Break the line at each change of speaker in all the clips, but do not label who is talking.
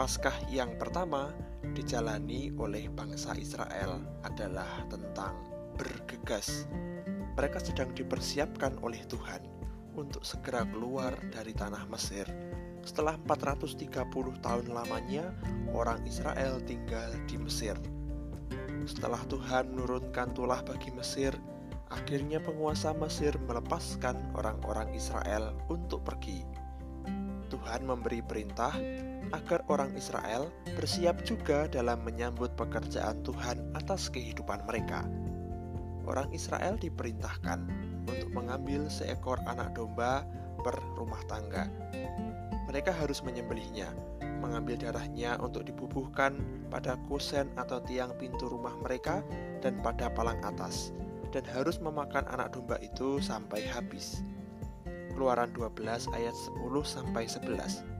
Paskah yang pertama dijalani oleh bangsa Israel adalah tentang bergegas. Mereka sedang dipersiapkan oleh Tuhan untuk segera keluar dari tanah Mesir. Setelah 430 tahun lamanya, orang Israel tinggal di Mesir. Setelah Tuhan menurunkan tulah bagi Mesir, akhirnya penguasa Mesir melepaskan orang-orang Israel untuk pergi. Tuhan memberi perintah agar orang Israel bersiap juga dalam menyambut pekerjaan Tuhan atas kehidupan mereka. Orang Israel diperintahkan untuk mengambil seekor anak domba per rumah tangga. Mereka harus menyembelihnya, mengambil darahnya untuk dibubuhkan pada kusen atau tiang pintu rumah mereka dan pada palang atas, dan harus memakan anak domba itu sampai habis. Keluaran 12 ayat 10 sampai 11.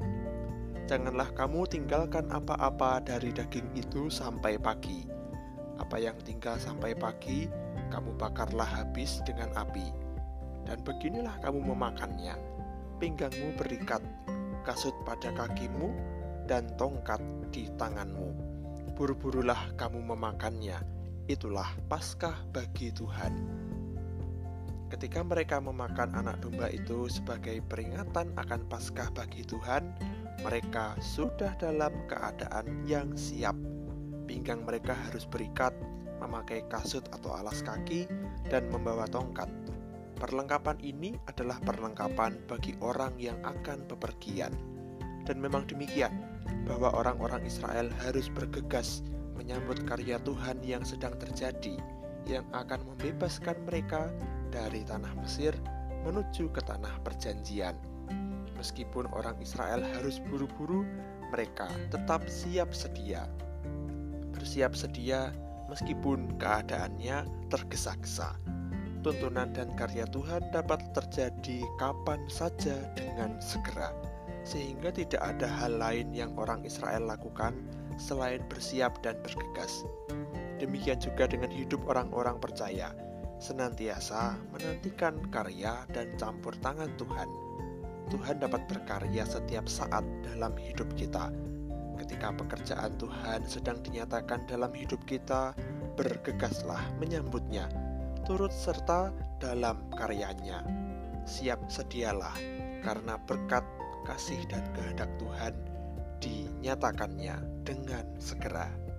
Janganlah kamu tinggalkan apa-apa dari daging itu sampai pagi. Apa yang tinggal sampai pagi, kamu bakarlah habis dengan api. Dan beginilah kamu memakannya. Pinggangmu berikat, kasut pada kakimu, dan tongkat di tanganmu. Buru-burulah kamu memakannya. Itulah Paskah bagi Tuhan. Ketika mereka memakan anak domba itu sebagai peringatan akan Paskah bagi Tuhan, mereka sudah dalam keadaan yang siap. Pinggang mereka harus berikat, memakai kasut atau alas kaki, dan membawa tongkat. Perlengkapan ini adalah perlengkapan bagi orang yang akan bepergian. Dan memang demikian, bahwa orang-orang Israel harus bergegas menyambut karya Tuhan yang sedang terjadi, yang akan membebaskan mereka dari tanah Mesir menuju ke tanah perjanjian. Meskipun orang Israel harus buru-buru, mereka tetap siap sedia. Bersiap sedia meskipun keadaannya tergesa-gesa. Tuntunan dan karya Tuhan dapat terjadi kapan saja dengan segera, sehingga tidak ada hal lain yang orang Israel lakukan selain bersiap dan bergegas. Demikian juga dengan hidup orang-orang percaya senantiasa menantikan karya dan campur tangan Tuhan. Tuhan dapat berkarya setiap saat dalam hidup kita. Ketika pekerjaan Tuhan sedang dinyatakan dalam hidup kita, bergegaslah menyambutnya, turut serta dalam karyanya. Siap sedialah, karena berkat, kasih, dan kehendak Tuhan dinyatakannya dengan segera.